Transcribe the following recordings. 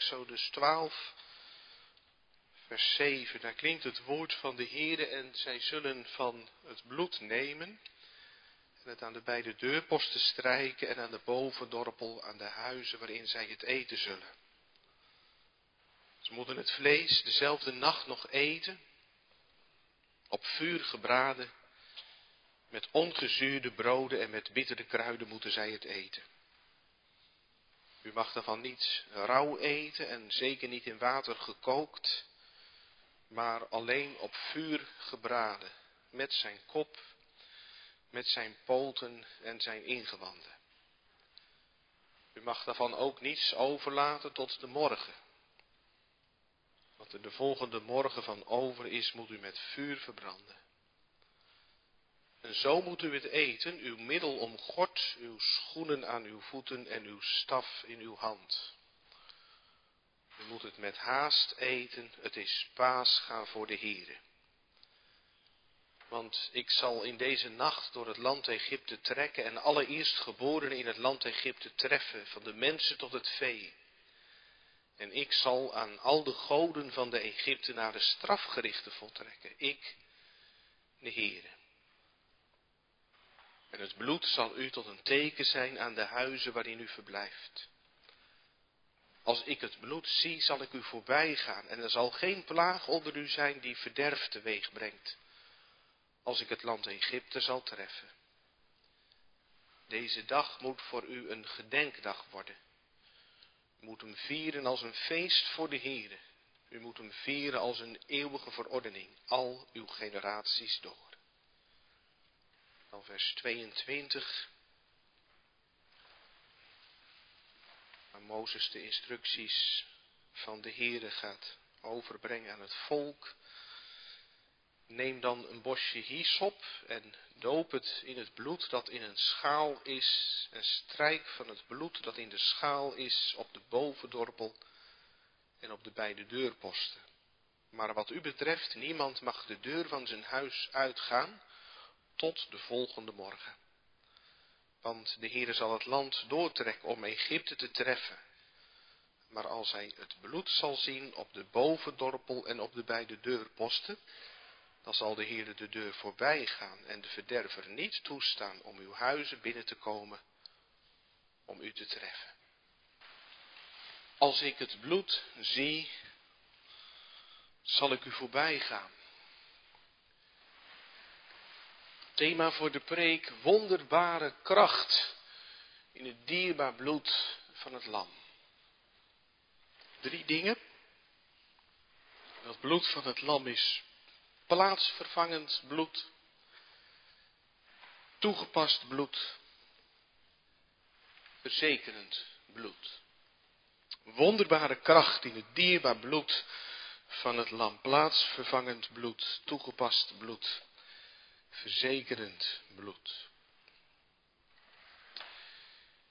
Exodus 12, vers 7. Daar klinkt het woord van de Heere en zij zullen van het bloed nemen en het aan de beide deurposten strijken en aan de bovendorpel aan de huizen waarin zij het eten zullen. Ze moeten het vlees dezelfde nacht nog eten, op vuur gebraden, met ongezuurde broden en met bittere kruiden moeten zij het eten. U mag daarvan niet rauw eten en zeker niet in water gekookt, maar alleen op vuur gebraden, met zijn kop, met zijn poten en zijn ingewanden. U mag daarvan ook niets overlaten tot de morgen. Wat er de volgende morgen van over is, moet u met vuur verbranden. En zo moet u het eten, uw middel omgord, uw schoenen aan uw voeten en uw staf in uw hand. U moet het met haast eten, het is paascha voor de Here. Want ik zal in deze nacht door het land Egypte trekken en alle eerstgeborenen in het land Egypte treffen, van de mensen tot het vee. En ik zal aan al de goden van de Egyptenaren strafgerichten voltrekken. Ik, de Heere. En het bloed zal u tot een teken zijn aan de huizen waarin u verblijft. Als ik het bloed zie, zal ik u voorbij gaan en er zal geen plaag onder u zijn die verderf teweeg brengt, als ik het land Egypte zal treffen. Deze dag moet voor u een gedenkdag worden. U moet hem vieren als een feest voor de Heere. U moet hem vieren als een eeuwige verordening, al uw generaties door. Dan vers 22. Waar Mozes de instructies van de Heere gaat overbrengen aan het volk. Neem dan een bosje hyssop en doop het in het bloed dat in een schaal is en strijk van het bloed dat in de schaal is op de bovendorpel en op de beide deurposten. Maar wat u betreft, niemand mag de deur van zijn huis uitgaan tot de volgende morgen. Want de Heere zal het land doortrekken om Egypte te treffen. Maar als hij het bloed zal zien op de bovendorpel en op de beide deurposten, dan zal de Heere de deur voorbij gaan en de verderver niet toestaan om uw huizen binnen te komen om u te treffen. Als ik het bloed zie, zal ik u voorbij gaan. Thema voor de preek, wonderbare kracht in het dierbaar bloed van het lam. Drie dingen. Dat bloed van het lam is plaatsvervangend bloed, toegepast bloed, verzekerend bloed. Wonderbare kracht in het dierbaar bloed van het lam, plaatsvervangend bloed, toegepast bloed, verzekerend bloed.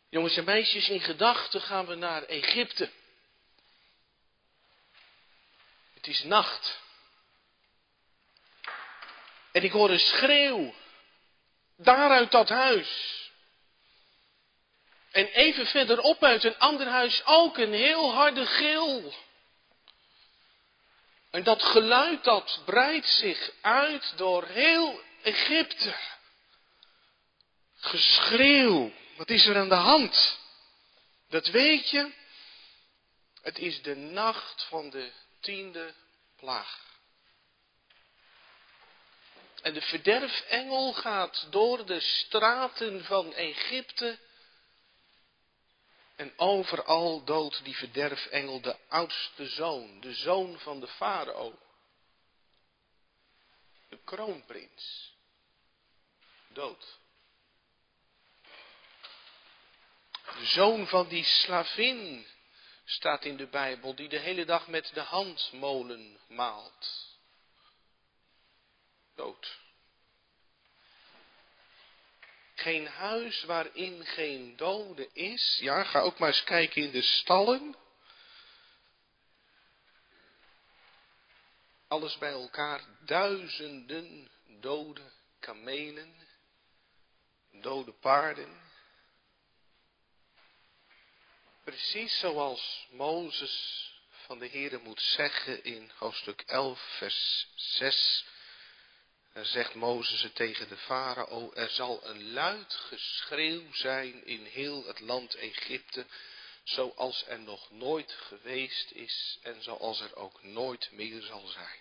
Jongens en meisjes, in gedachten gaan we naar Egypte. Het is nacht. En ik hoor een schreeuw. Daaruit dat huis. En even verderop uit een ander huis ook een heel harde gil. En dat geluid dat breidt zich uit door heel Egypte. Geschreeuw. Wat is er aan de hand? Dat weet je. Het is de nacht van de tiende plaag. En de verderfengel gaat door de straten van Egypte. En overal doodt die verderfengel de oudste zoon, de zoon van de farao. De kroonprins. Dood. De zoon van die slavin staat in de Bijbel, die de hele dag met de handmolen maalt dood. Geen huis waarin geen dode is. Ja, ga ook maar eens kijken in de stallen. Alles bij elkaar, duizenden dode kamelen, dode paarden. Precies zoals Mozes van de Heere moet zeggen in hoofdstuk 11, vers 6. Er zegt Mozes het tegen de farao, er zal een luid geschreeuw zijn in heel het land Egypte, zoals er nog nooit geweest is en zoals er ook nooit meer zal zijn.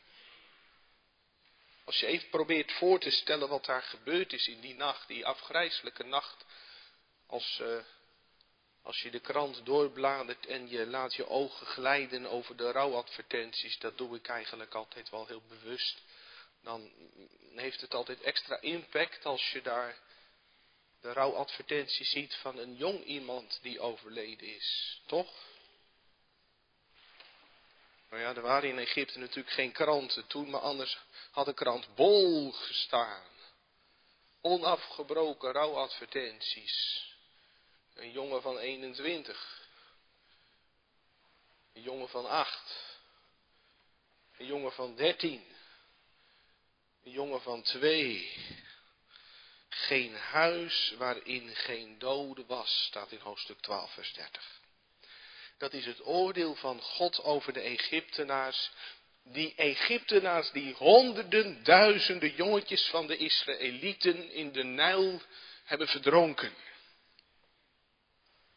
Als je even probeert voor te stellen wat daar gebeurd is in die nacht, die afgrijzelijke nacht, als, uh, als je de krant doorbladert en je laat je ogen glijden over de rouwadvertenties, dat doe ik eigenlijk altijd wel heel bewust, dan heeft het altijd extra impact als je daar de rouwadvertentie ziet van een jong iemand die overleden is, toch? Nou ja, er waren in Egypte natuurlijk geen kranten toen, maar anders had de krant bol gestaan. Onafgebroken rouwadvertenties. Een jongen van 21. Een jongen van 8. Een jongen van 13. Een jongen van 2. Geen huis waarin geen dode was, staat in hoofdstuk 12, vers 30. Dat is het oordeel van God over de Egyptenaars. Die Egyptenaars die honderden, duizenden jongetjes van de Israëlieten in de Nijl hebben verdronken.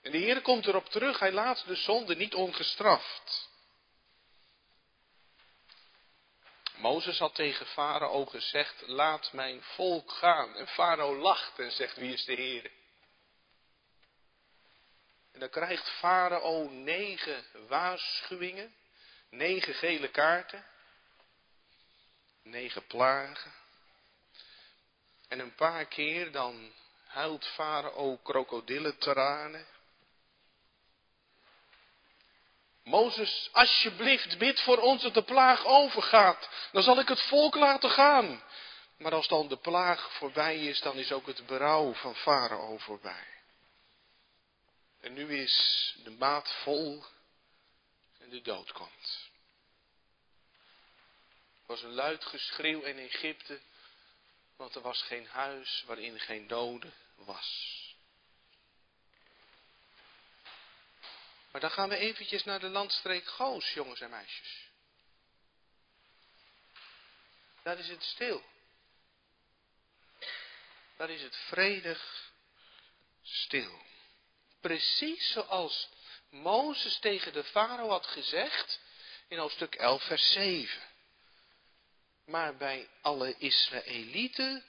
En de Heer komt erop terug, hij laat de zonde niet ongestraft. Mozes had tegen Farao gezegd, laat mijn volk gaan. En Farao lacht en zegt, wie is de Heer? Dan krijgt Farao negen waarschuwingen, negen gele kaarten, negen plagen. En een paar keer dan huilt Farao krokodillentranen. Mozes, alsjeblieft, bid voor ons dat de plaag overgaat. Dan zal ik het volk laten gaan. Maar als dan de plaag voorbij is, dan is ook het berouw van Farao voorbij. En nu is de maat vol en de dood komt. Er was een luid geschreeuw in Egypte, want er was geen huis waarin geen dode was. Maar dan gaan we eventjes naar de landstreek Goos, jongens en meisjes. Daar is het stil. Daar is het vredig stil. Precies zoals Mozes tegen de farao had gezegd in hoofdstuk 11, vers 7. Maar bij alle Israëlieten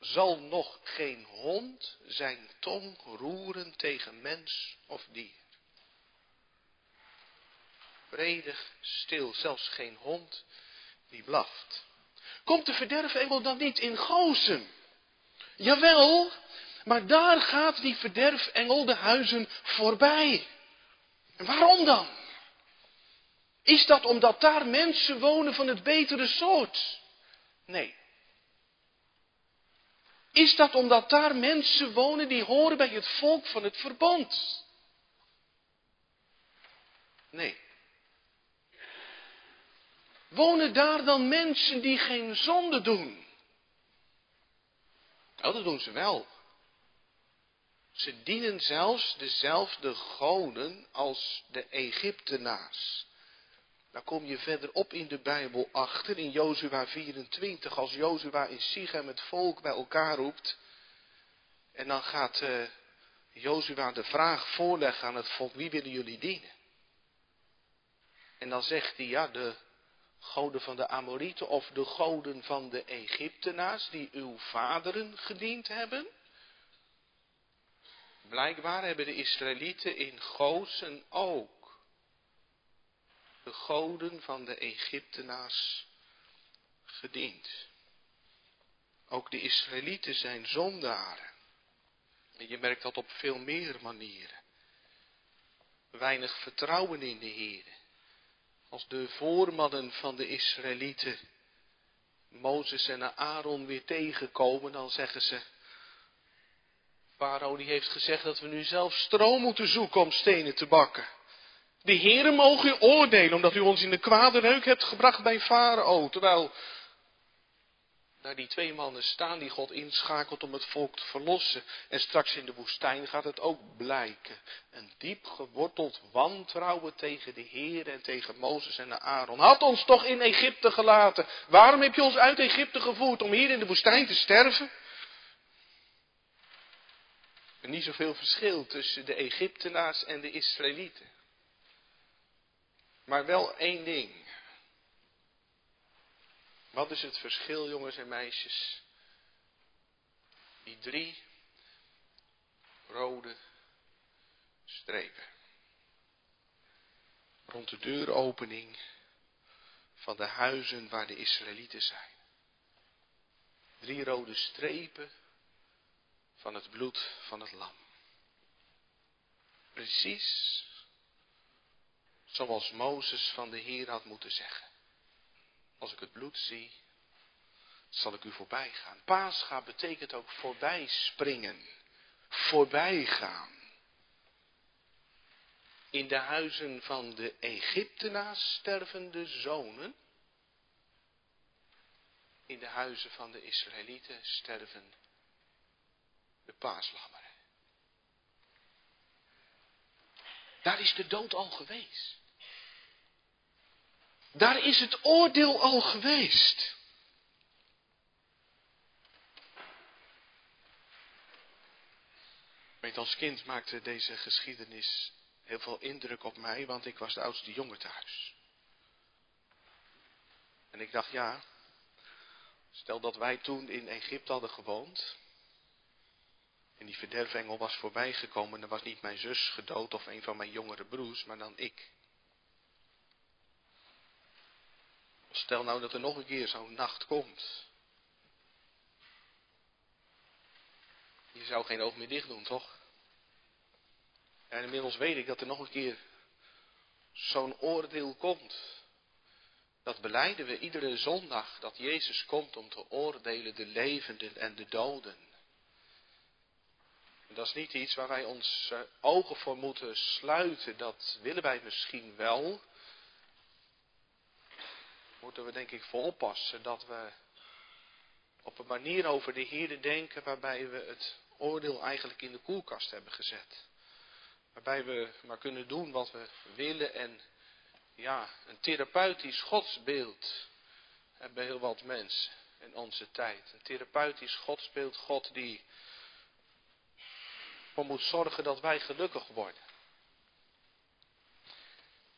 zal nog geen hond zijn tong roeren tegen mens of dier. Vredig, stil, zelfs geen hond die blaft. Komt de verderfengel dan niet in Gozen? Jawel, maar daar gaat die verderfengel de huizen voorbij. Waarom dan? Is dat omdat daar mensen wonen van het betere soort? Nee. Is dat omdat daar mensen wonen die horen bij het volk van het verbond? Nee. Wonen daar dan mensen die geen zonde doen? Nou, dat doen ze wel. Ze dienen zelfs dezelfde goden als de Egyptenaars. Daar kom je verder op in de Bijbel achter, in Jozua 24, als Jozua in Sichem het volk bij elkaar roept. En dan gaat uh, Jozua de vraag voorleggen aan het volk, wie willen jullie dienen? En dan zegt hij, ja, de goden van de Amorieten of de goden van de Egyptenaars die uw vaderen gediend hebben. Blijkbaar hebben de Israëlieten in Gozen ook de goden van de Egyptenaars gediend. Ook de Israëlieten zijn zondaren. En je merkt dat op veel meer manieren. Weinig vertrouwen in de Heer. Als de voormannen van de Israëlieten Mozes en Aaron weer tegenkomen, dan zeggen ze, Farao die heeft gezegd dat we nu zelf stroom moeten zoeken om stenen te bakken. De heren mogen u oordelen omdat u ons in de kwade reuk hebt gebracht bij Farao. Terwijl daar die twee mannen staan die God inschakelt om het volk te verlossen. En straks in de woestijn gaat het ook blijken. Een diep geworteld wantrouwen tegen de Heer en tegen Mozes en Aaron. Had ons toch in Egypte gelaten. Waarom heb je ons uit Egypte gevoerd om hier in de woestijn te sterven? Niet zoveel verschil tussen de Egyptenaars en de Israëlieten. Maar wel één ding. Wat is het verschil, jongens en meisjes? Die drie rode strepen. Rond de deuropening van de huizen waar de Israëlieten zijn. Drie rode strepen van het bloed van het lam. Precies zoals Mozes van de Heer had moeten zeggen. Als ik het bloed zie, zal ik u voorbij gaan. Paascha betekent ook voorbij springen, voorbij gaan. In de huizen van de Egyptenaars sterven de zonen. In de huizen van de Israëlieten sterven de paaslammeren. Daar is de dood al geweest. Daar is het oordeel al geweest. Weet, als kind maakte deze geschiedenis heel veel indruk op mij, want ik was de oudste jongen thuis. En ik dacht, ja, stel dat wij toen in Egypte hadden gewoond, en die verderfengel was voorbijgekomen, dan was niet mijn zus gedood of een van mijn jongere broers, maar dan ik. Stel nou dat er nog een keer zo'n nacht komt. Je zou geen oog meer dicht doen, toch? En inmiddels weet ik dat er nog een keer zo'n oordeel komt. Dat beleiden we iedere zondag, dat Jezus komt om te oordelen de levenden en de doden. Dat is niet iets waar wij ons ogen voor moeten sluiten, dat willen wij misschien wel moeten we denk ik voor oppassen dat we op een manier over de Heer denken waarbij we het oordeel eigenlijk in de koelkast hebben gezet. Waarbij we maar kunnen doen wat we willen en ja, een therapeutisch godsbeeld hebben heel wat mensen in onze tijd. Een therapeutisch godsbeeld, God die ervoor moet zorgen dat wij gelukkig worden.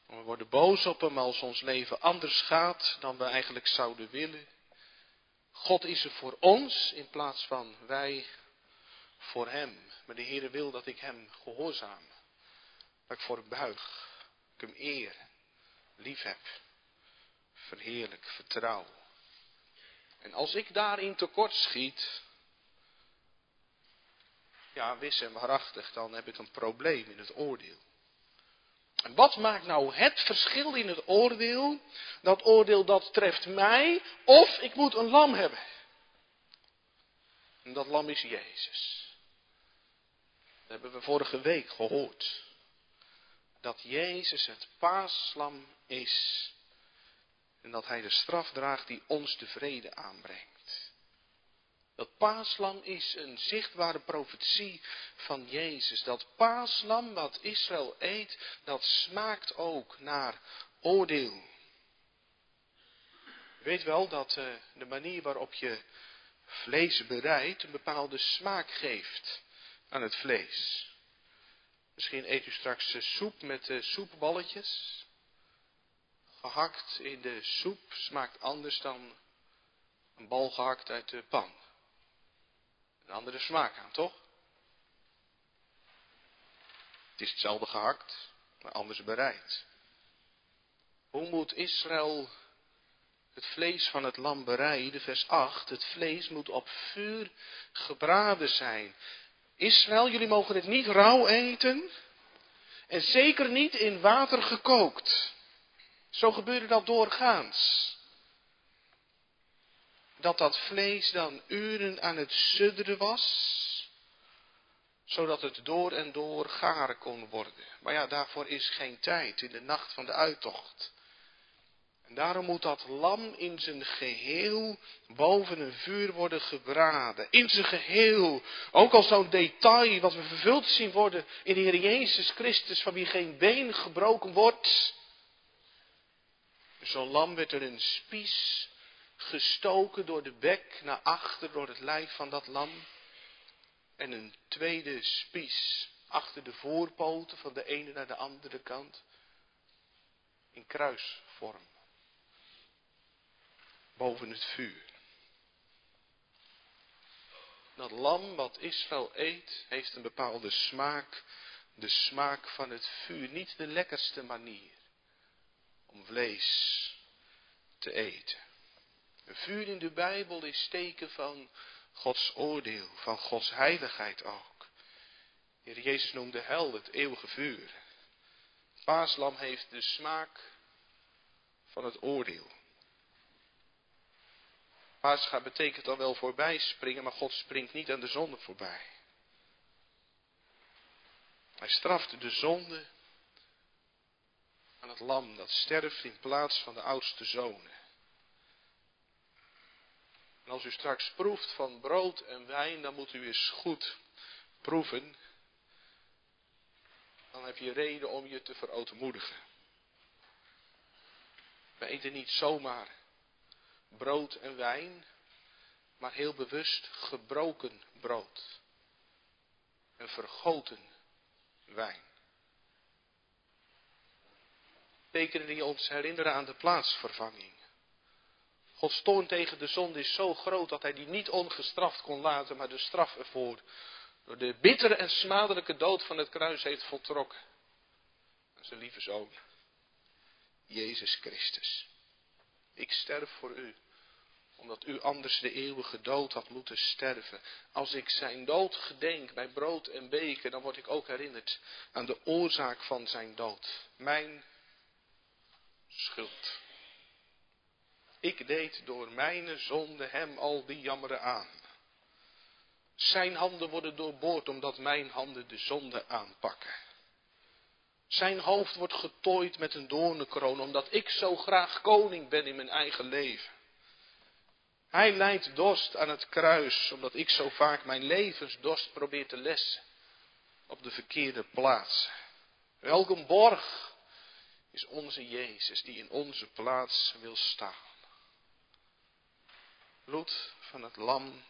We worden boos op hem als ons leven anders gaat dan we eigenlijk zouden willen. God is er voor ons in plaats van wij voor hem. Maar de Heer wil dat ik hem gehoorzaam. Dat ik voor hem buig. Ik hem eer. Lief heb. Verheerlijk. Vertrouw. En als ik daarin tekort schiet. Ja, wis en waarachtig, dan heb ik een probleem in het oordeel. En wat maakt nou het verschil in het oordeel? Dat oordeel dat treft mij of ik moet een lam hebben. En dat lam is Jezus. Dat hebben we vorige week gehoord. Dat Jezus het paaslam is. En dat hij de straf draagt die ons de vrede aanbrengt. Dat paaslam is een zichtbare profetie van Jezus. Dat paaslam wat Israël eet, dat smaakt ook naar oordeel. Je weet wel dat uh, de manier waarop je vlees bereidt een bepaalde smaak geeft aan het vlees. Misschien eet u straks uh, soep met uh, soepballetjes. Gehakt in de soep smaakt anders dan een bal gehakt uit de pan een andere smaak aan, toch? Het is hetzelfde gehakt, maar anders bereid. Hoe moet Israël het vlees van het lam bereiden? Vers 8. Het vlees moet op vuur gebraden zijn. Israël, jullie mogen het niet rauw eten. En zeker niet in water gekookt. Zo gebeurde dat doorgaans dat dat vlees dan uren aan het sudderen was, zodat het door en door garen kon worden. Maar ja, daarvoor is geen tijd in de nacht van de uittocht. En daarom moet dat lam in zijn geheel boven een vuur worden gebraden. In zijn geheel. Ook al zo'n detail wat we vervuld zien worden in de Heer Jezus Christus, van wie geen been gebroken wordt. Zo'n lam werd er een spies gestoken door de bek naar achter, door het lijf van dat lam. En een tweede spies achter de voorpoten van de ene naar de andere kant. In kruisvorm. Boven het vuur. Dat lam wat Israël eet, heeft een bepaalde smaak. De smaak van het vuur. Niet de lekkerste manier om vlees te eten. Een vuur in de Bijbel is teken van Gods oordeel, van Gods heiligheid ook. Heer Jezus noemde hel het eeuwige vuur. Paaslam heeft de smaak van het oordeel. Paascha betekent dan wel voorbij springen, maar God springt niet aan de zonde voorbij. Hij straft de zonde aan het lam dat sterft in plaats van de oudste zonen. En als u straks proeft van brood en wijn, dan moet u eens goed proeven. Dan heb je reden om je te verootmoedigen. We eten niet zomaar brood en wijn, maar heel bewust gebroken brood. En vergoten wijn. Tekenen die ons herinneren aan de plaatsvervanging. Gods toorn tegen de zonde is zo groot dat hij die niet ongestraft kon laten, maar de straf ervoor door de bittere en smadelijke dood van het kruis heeft voltrokken. Zijn lieve zoon, Jezus Christus. Ik sterf voor u, omdat u anders de eeuwige dood had moeten sterven. Als ik zijn dood gedenk bij brood en beker, dan word ik ook herinnerd aan de oorzaak van zijn dood. Mijn schuld. Ik deed door mijn zonde hem al die jammeren aan. Zijn handen worden doorboord omdat mijn handen de zonde aanpakken. Zijn hoofd wordt getooid met een doornenkroon omdat ik zo graag koning ben in mijn eigen leven. Hij lijdt dorst aan het kruis omdat ik zo vaak mijn levensdorst probeer te lessen op de verkeerde plaats. Welke borg is onze Jezus die in onze plaats wil staan bloed van het lam,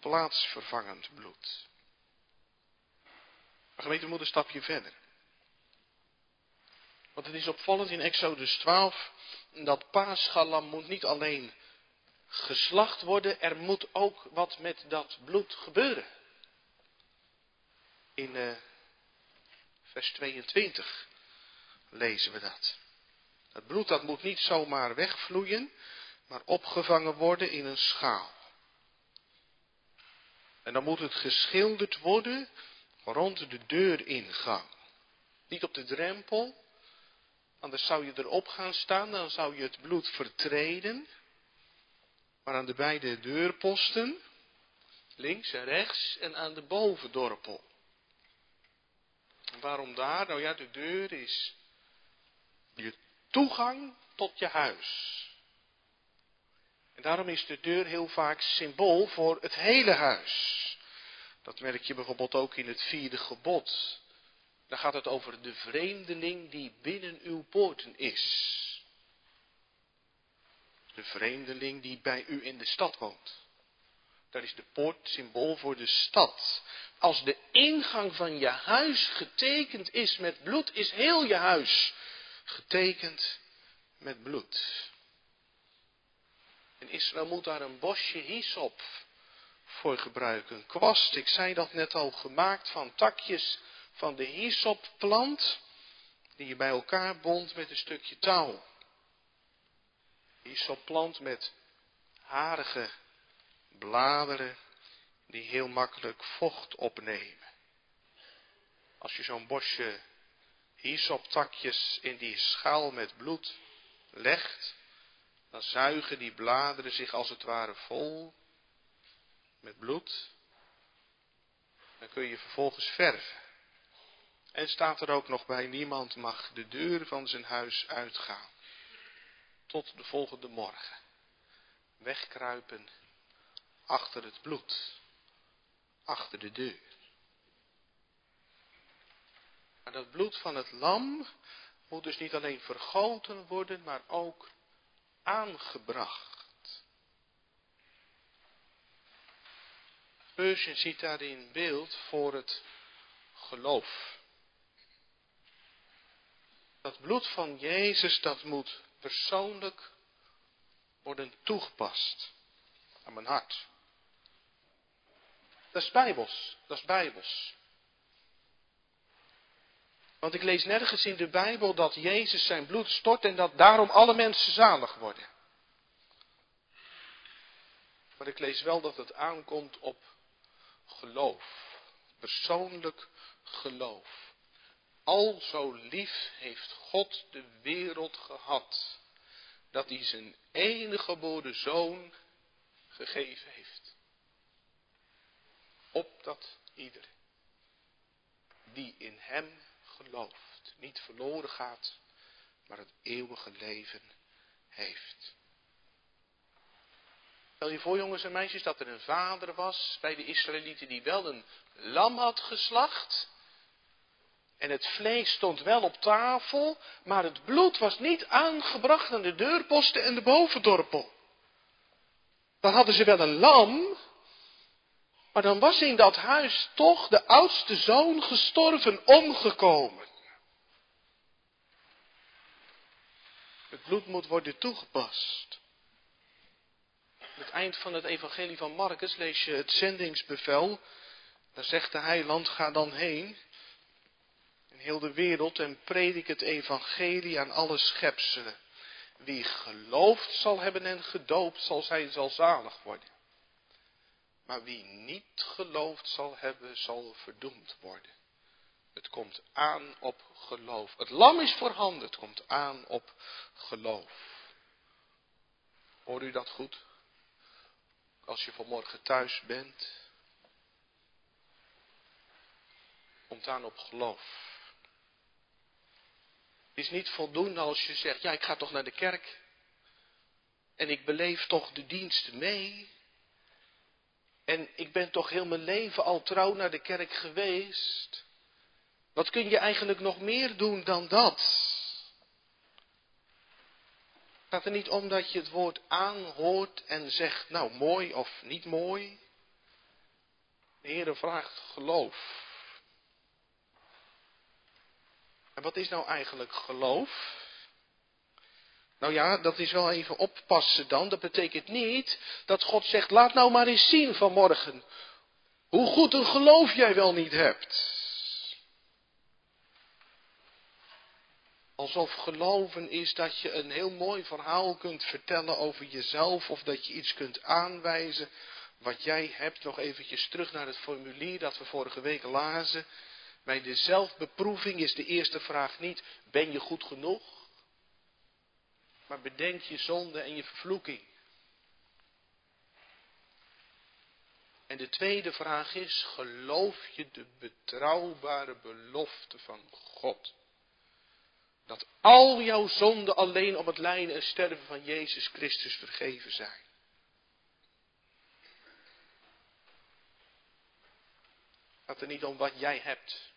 plaatsvervangend bloed. Maar gemeente moet een stapje verder. Want het is opvallend in Exodus 12 dat paasgalam moet niet alleen geslacht worden, er moet ook wat met dat bloed gebeuren. In uh, vers 22 lezen we dat. Het bloed dat moet niet zomaar wegvloeien, maar opgevangen worden in een schaal. En dan moet het geschilderd worden rond de deuringang. Niet op de drempel, anders zou je erop gaan staan, dan zou je het bloed vertreden. Maar aan de beide deurposten, links en rechts, en aan de bovendorpel. En waarom daar? Nou ja, de deur is je toegang tot je huis. En daarom is de deur heel vaak symbool voor het hele huis. Dat merk je bijvoorbeeld ook in het vierde gebod. Dan gaat het over de vreemdeling die binnen uw poorten is. De vreemdeling die bij u in de stad woont. Daar is de poort symbool voor de stad. Als de ingang van je huis getekend is met bloed, is heel je huis getekend met bloed. En Israël moet daar een bosje hyssop voor gebruiken. Een kwast, ik zei dat net al, gemaakt van takjes van de hysopplant, die je bij elkaar bond met een stukje touw. Hysopplant met harige bladeren die heel makkelijk vocht opnemen. Als je zo'n bosje hyssoptakjes in die schaal met bloed legt, dan zuigen die bladeren zich als het ware vol met bloed. Dan kun je vervolgens verven. En staat er ook nog bij, niemand mag de deur van zijn huis uitgaan. tot de volgende morgen. Wegkruipen achter het bloed, achter de deur. Maar dat bloed van het lam moet dus niet alleen vergoten worden, maar ook aangebracht. Spurgeon ziet daarin beeld voor het geloof. Dat bloed van Jezus, dat moet persoonlijk worden toegepast aan mijn hart. Dat is bijbels, dat is bijbels. Want ik lees nergens in de Bijbel dat Jezus zijn bloed stort en dat daarom alle mensen zalig worden. Maar ik lees wel dat het aankomt op geloof. Persoonlijk geloof. Al zo lief heeft God de wereld gehad, dat hij zijn enige geboren zoon gegeven heeft. Opdat ieder die in hem gelooft, niet verloren gaat, maar het eeuwige leven heeft. Stel je voor, jongens en meisjes, dat er een vader was bij de Israëlieten die wel een lam had geslacht. En het vlees stond wel op tafel, maar het bloed was niet aangebracht aan de deurposten en de bovendorpel. Dan hadden ze wel een lam, maar dan was in dat huis toch de oudste zoon gestorven, omgekomen. Het bloed moet worden toegepast. Aan het eind van het evangelie van Marcus lees je het zendingsbevel. Daar zegt de heiland, ga dan heen in heel de wereld en predik het evangelie aan alle schepselen. Wie gelooft zal hebben en gedoopt zal zijn, zal zalig worden. Maar wie niet geloofd zal hebben, zal verdoemd worden. Het komt aan op geloof. Het lam is voorhanden, het komt aan op geloof. Hoor u dat goed? Als je vanmorgen thuis bent, komt aan op geloof. Het is niet voldoende als je zegt, ja ik ga toch naar de kerk. En ik beleef toch de diensten mee. En ik ben toch heel mijn leven al trouw naar de kerk geweest. Wat kun je eigenlijk nog meer doen dan dat? Het gaat er niet om dat je het woord aanhoort en zegt, nou mooi of niet mooi. De Heer vraagt geloof. En wat is nou eigenlijk geloof? Nou ja, dat is wel even oppassen dan. Dat betekent niet dat God zegt, laat nou maar eens zien vanmorgen hoe goed een geloof jij wel niet hebt. Alsof geloven is dat je een heel mooi verhaal kunt vertellen over jezelf of dat je iets kunt aanwijzen wat jij hebt. Nog eventjes terug naar het formulier dat we vorige week lazen. Bij de zelfbeproeving is de eerste vraag niet, ben je goed genoeg? Maar bedenk je zonde en je vervloeking. En de tweede vraag is, geloof je de betrouwbare belofte van God? Dat al jouw zonden alleen om het lijden en sterven van Jezus Christus vergeven zijn. Gaat er niet om wat jij hebt.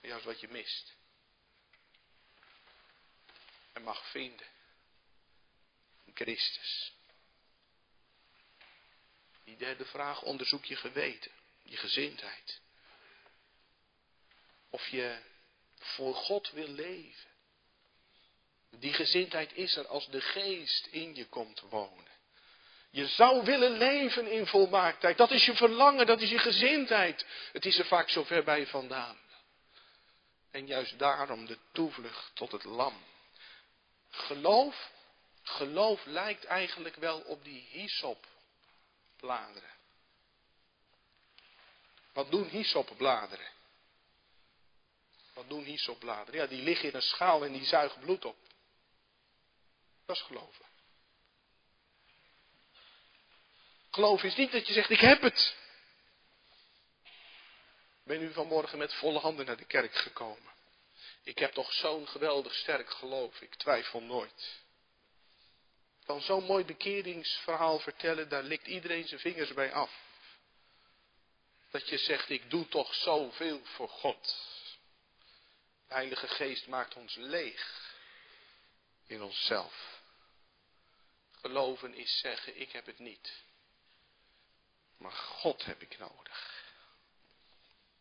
Maar juist wat je mist mag vinden. In Christus. Die derde vraag, onderzoek je geweten, je gezindheid. Of je voor God wil leven. Die gezindheid is er als de geest in je komt wonen. Je zou willen leven in volmaaktheid. Dat is je verlangen, dat is je gezindheid. Het is er vaak zo ver bij vandaan. En juist daarom de toevlucht tot het lam. Geloof, geloof lijkt eigenlijk wel op die hyssopbladeren. Wat doen hyssopbladeren? Wat doen hyssopbladeren? Ja, die liggen in een schaal en die zuigen bloed op. Dat is geloven. Geloof is niet dat je zegt, ik heb het. Ben u vanmorgen met volle handen naar de kerk gekomen? Ik heb toch zo'n geweldig sterk geloof, ik twijfel nooit. Kan zo'n mooi bekeringsverhaal vertellen, daar likt iedereen zijn vingers bij af. Dat je zegt, ik doe toch zoveel voor God. De Heilige Geest maakt ons leeg in onszelf. Geloven is zeggen, ik heb het niet. Maar God heb ik nodig.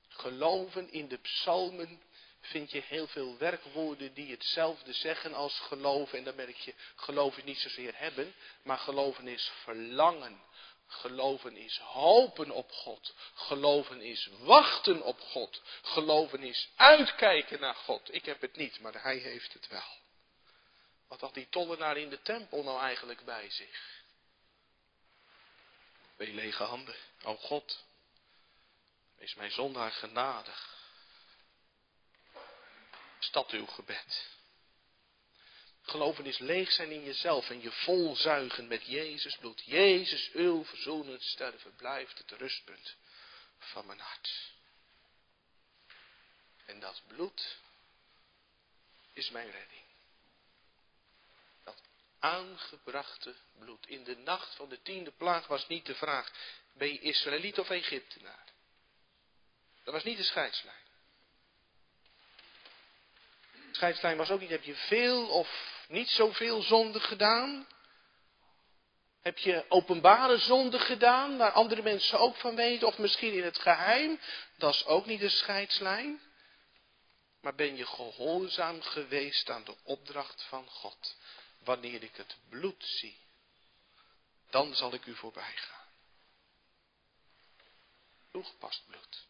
Geloven in de psalmen vind je heel veel werkwoorden die hetzelfde zeggen als geloven. En dan merk je, geloven is niet zozeer hebben, maar geloven is verlangen. Geloven is hopen op God. Geloven is wachten op God. Geloven is uitkijken naar God. Ik heb het niet, maar hij heeft het wel. Wat had die tollenaar in de tempel nou eigenlijk bij zich? Twee lege handen. O God, wees mijn zondaar genadig. Stad uw gebed. Geloven is leeg zijn in jezelf en je volzuigen met Jezus bloed. Jezus, uw verzoenend sterven blijft het rustpunt van mijn hart. En dat bloed is mijn redding. Dat aangebrachte bloed. In de nacht van de tiende plaag was niet de vraag, ben je Israëliet of Egyptenaar? Dat was niet de scheidslijn. Scheidslijn was ook niet, heb je veel of niet zoveel zonde gedaan? Heb je openbare zonde gedaan, waar andere mensen ook van weten, of misschien in het geheim? Dat is ook niet de scheidslijn. Maar ben je gehoorzaam geweest aan de opdracht van God? Wanneer ik het bloed zie, dan zal ik u voorbij gaan. Toegepast bloed.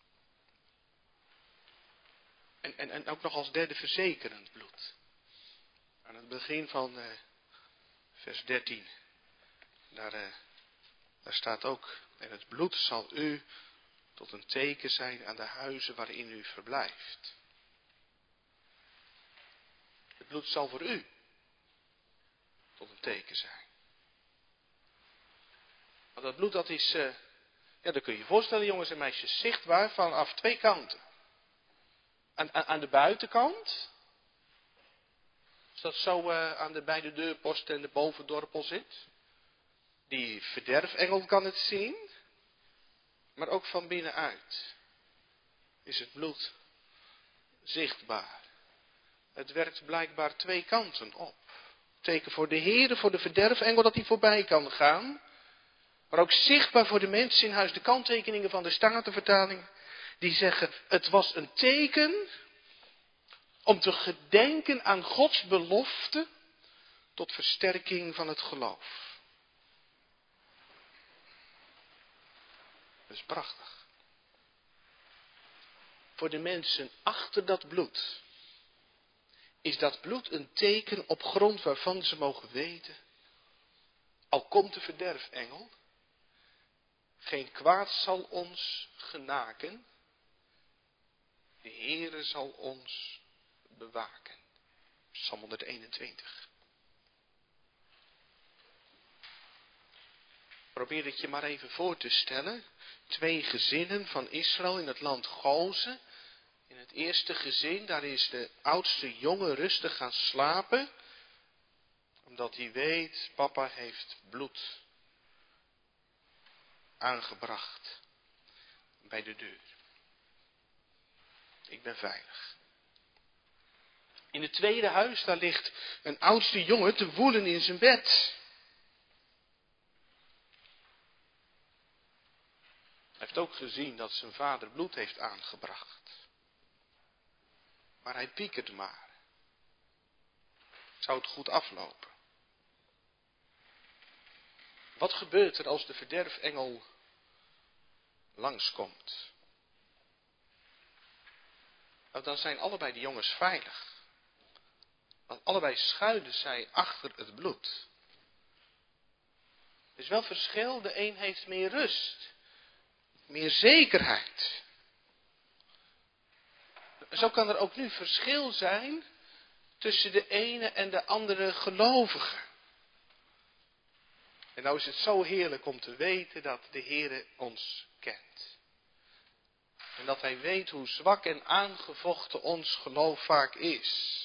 En, en, en ook nog als derde verzekerend bloed. Aan het begin van uh, vers 13, daar, uh, daar staat ook, en het bloed zal u tot een teken zijn aan de huizen waarin u verblijft. Het bloed zal voor u tot een teken zijn. Want dat bloed dat is, uh, ja dat kun je je voorstellen jongens en meisjes, zichtbaar vanaf twee kanten. Aan, aan, de buitenkant, als dat zo uh, aan de beide deurposten en de bovendorpel zit. Die verderfengel kan het zien. Maar ook van binnenuit is het bloed zichtbaar. Het werkt blijkbaar twee kanten op. Teken voor de Heer, voor de verderfengel dat hij voorbij kan gaan. Maar ook zichtbaar voor de mensen in huis. De kanttekeningen van de Statenvertaling. Die zeggen, het was een teken om te gedenken aan Gods belofte tot versterking van het geloof. Dat is prachtig. Voor de mensen achter dat bloed is dat bloed een teken op grond waarvan ze mogen weten, al komt de verderfengel, geen kwaad zal ons genaken, de Heere zal ons bewaken. Psalm 121. Probeer het je maar even voor te stellen. Twee gezinnen van Israël in het land Gozen. In het eerste gezin, daar is de oudste jongen rustig gaan slapen. Omdat hij weet, papa heeft bloed aangebracht bij de deur. Ik ben veilig. In het tweede huis, daar ligt een oudste jongen te woelen in zijn bed. Hij heeft ook gezien dat zijn vader bloed heeft aangebracht. Maar hij piekert maar. Zou het goed aflopen? Wat gebeurt er als de verderfengel langskomt? Nou, dan zijn allebei de jongens veilig. Want allebei schuilen zij achter het bloed. Er is wel verschil, de een heeft meer rust, meer zekerheid. Zo kan er ook nu verschil zijn tussen de ene en de andere gelovige. En nou is het zo heerlijk om te weten dat de Heere ons kent. En dat hij weet hoe zwak en aangevochten ons geloof vaak is.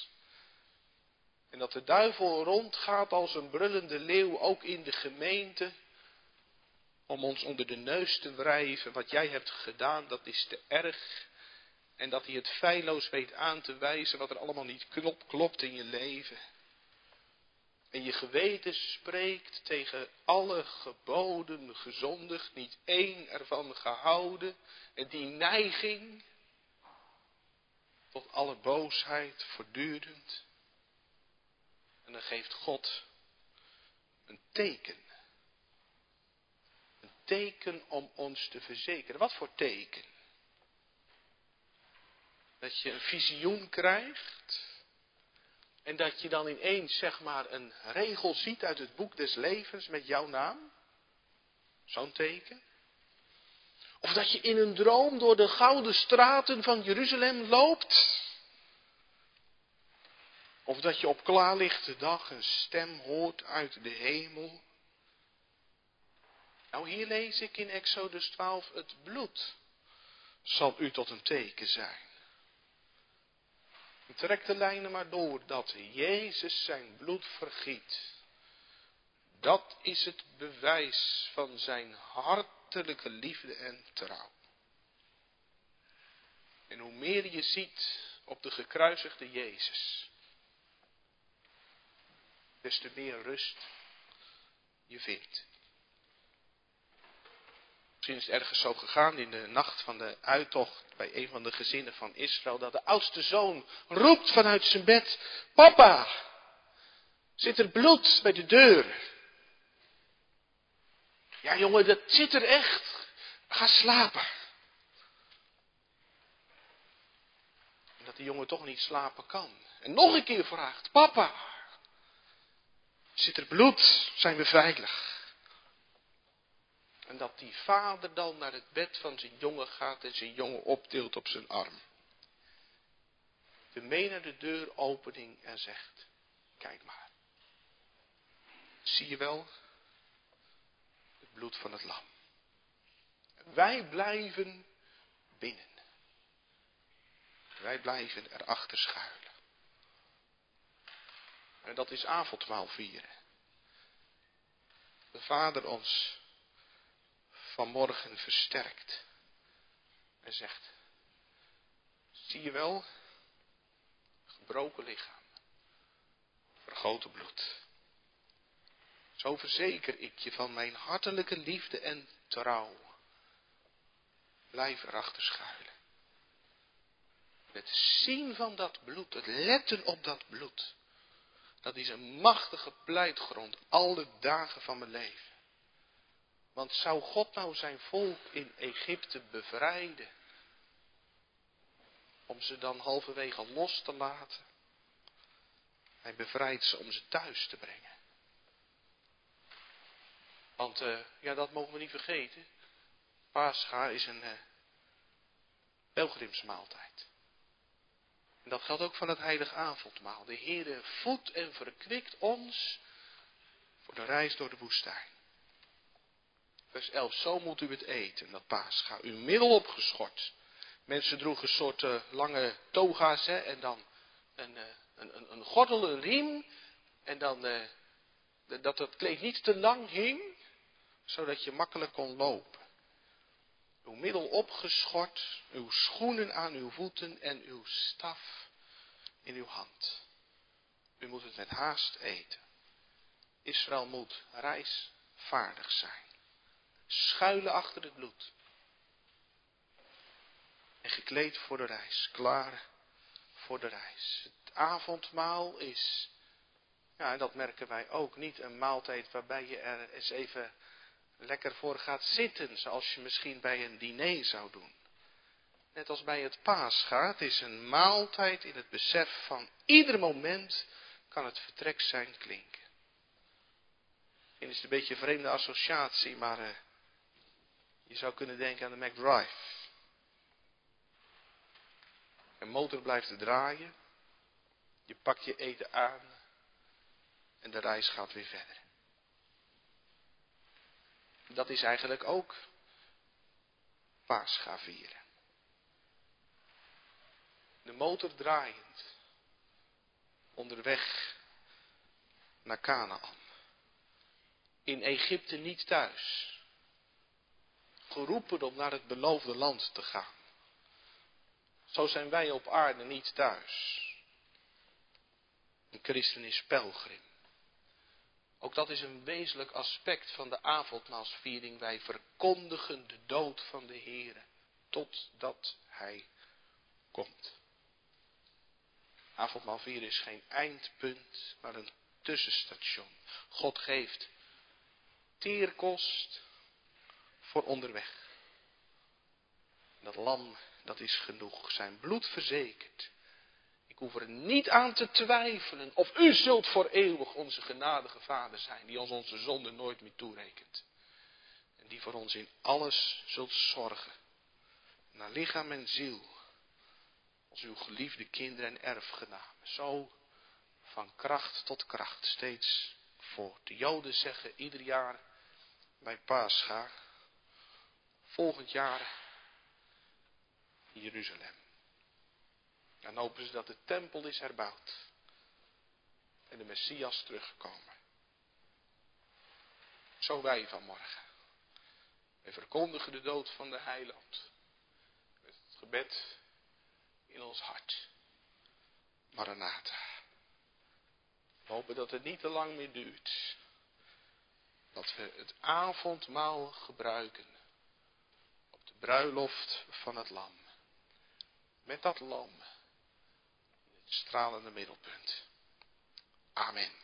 En dat de duivel rondgaat als een brullende leeuw, ook in de gemeente, om ons onder de neus te wrijven. Wat jij hebt gedaan, dat is te erg. En dat hij het feilloos weet aan te wijzen wat er allemaal niet klopt in je leven. En je geweten spreekt tegen alle geboden gezondigd, niet één ervan gehouden. En die neiging tot alle boosheid voortdurend. En dan geeft God een teken. Een teken om ons te verzekeren. Wat voor teken? Dat je een visioen krijgt. En dat je dan ineens zeg maar een regel ziet uit het boek des levens met jouw naam. Zo'n teken. Of dat je in een droom door de gouden straten van Jeruzalem loopt. Of dat je op klaarlichte dag een stem hoort uit de hemel. Nou, hier lees ik in Exodus 12, het bloed zal u tot een teken zijn. Trek de lijnen maar door dat Jezus zijn bloed vergiet. Dat is het bewijs van zijn hartelijke liefde en trouw. En hoe meer je ziet op de gekruisigde Jezus, des te meer rust je vindt. Misschien is het ergens zo gegaan in de nacht van de uittocht bij een van de gezinnen van Israël, dat de oudste zoon roept vanuit zijn bed, papa, zit er bloed bij de deur? Ja jongen, dat zit er echt. Ga slapen. En dat die jongen toch niet slapen kan. En nog een keer vraagt, papa, Zit er bloed, zijn we veilig. En dat die vader dan naar het bed van zijn jongen gaat en zijn jongen optilt op zijn arm. De mee naar de deuropening en zegt, kijk maar. Zie je wel? Het bloed van het lam. Wij blijven binnen. Wij blijven erachter schuilen. En dat is avondmaal vieren. De Vader ons vanmorgen versterkt. En zegt, zie je wel, gebroken lichaam, vergoten bloed. Zo verzeker ik je van mijn hartelijke liefde en trouw. Blijf erachter schuilen. Het zien van dat bloed, het letten op dat bloed. Dat is een machtige pleitgrond alle dagen van mijn leven. Want zou God nou zijn volk in Egypte bevrijden, om ze dan halverwege los te laten? Hij bevrijdt ze om ze thuis te brengen. Want uh, ja, dat mogen we niet vergeten. Pascha is een uh, pelgrimsmaaltijd. En dat geldt ook van het heilige avondmaal. De Heere voedt en verkwikt ons voor de reis door de woestijn. Vers 11, zo moet u het eten, dat paascha. Uw middel opgeschort. Mensen droegen soort lange toga's hè, en dan een, uh, een, een, een, gordel, een riem. En dan uh, dat het kleed niet te lang hing, zodat je makkelijk kon lopen uw middel opgeschort, uw schoenen aan uw voeten en uw staf in uw hand. U moet het met haast eten. Israël moet reisvaardig zijn. Schuilen achter het bloed. En gekleed voor de reis. Klaar voor de reis. Het avondmaal is, ja, dat merken wij ook, niet een maaltijd waarbij je er eens even lekker voor gaat zitten, zoals je misschien bij een diner zou doen. Net als bij het paascha, het is een maaltijd in het besef van ieder moment kan het vertrek zijn klinken. Misschien is een beetje een vreemde associatie, maar uh, je zou kunnen denken aan de McDrive. Een motor blijft draaien, je pakt je eten aan en de reis gaat weer verder dat is eigenlijk ook vieren. de motor draaiend, onderweg naar Canaan. In Egypte niet thuis. Geroepen om naar het beloofde land te gaan. Zo zijn wij op aarde niet thuis. Een christen is pelgrim. Ook dat is een wezenlijk aspect van de avondmaalsviering. Wij verkondigen de dood van de Heer totdat Hij komt. Avondmaalvieren is geen eindpunt, maar een tussenstation. God geeft teerkost voor onderweg. Dat lam, dat is genoeg. Zijn bloed verzekerd. Ik hoef er niet aan te twijfelen of u zult voor eeuwig onze genadige Vader zijn, die ons onze zonde nooit meer toerekent. En die voor ons in alles zult zorgen, naar lichaam en ziel, als uw geliefde kinderen en erfgenamen. Zo van kracht tot kracht steeds voort. De Joden zeggen ieder jaar bij Pascha, volgend jaar Jeruzalem. Dan hopen ze dat de tempel is herbouwd. En de Messias teruggekomen. Zo wij vanmorgen. Wij verkondigen de dood van de heiland. Met het gebed in ons hart. Maranatha. We hopen dat het niet te lang meer duurt. Dat we het avondmaal gebruiken. Bruiloft van het lam. Met dat lam stralende middelpunt. Amen.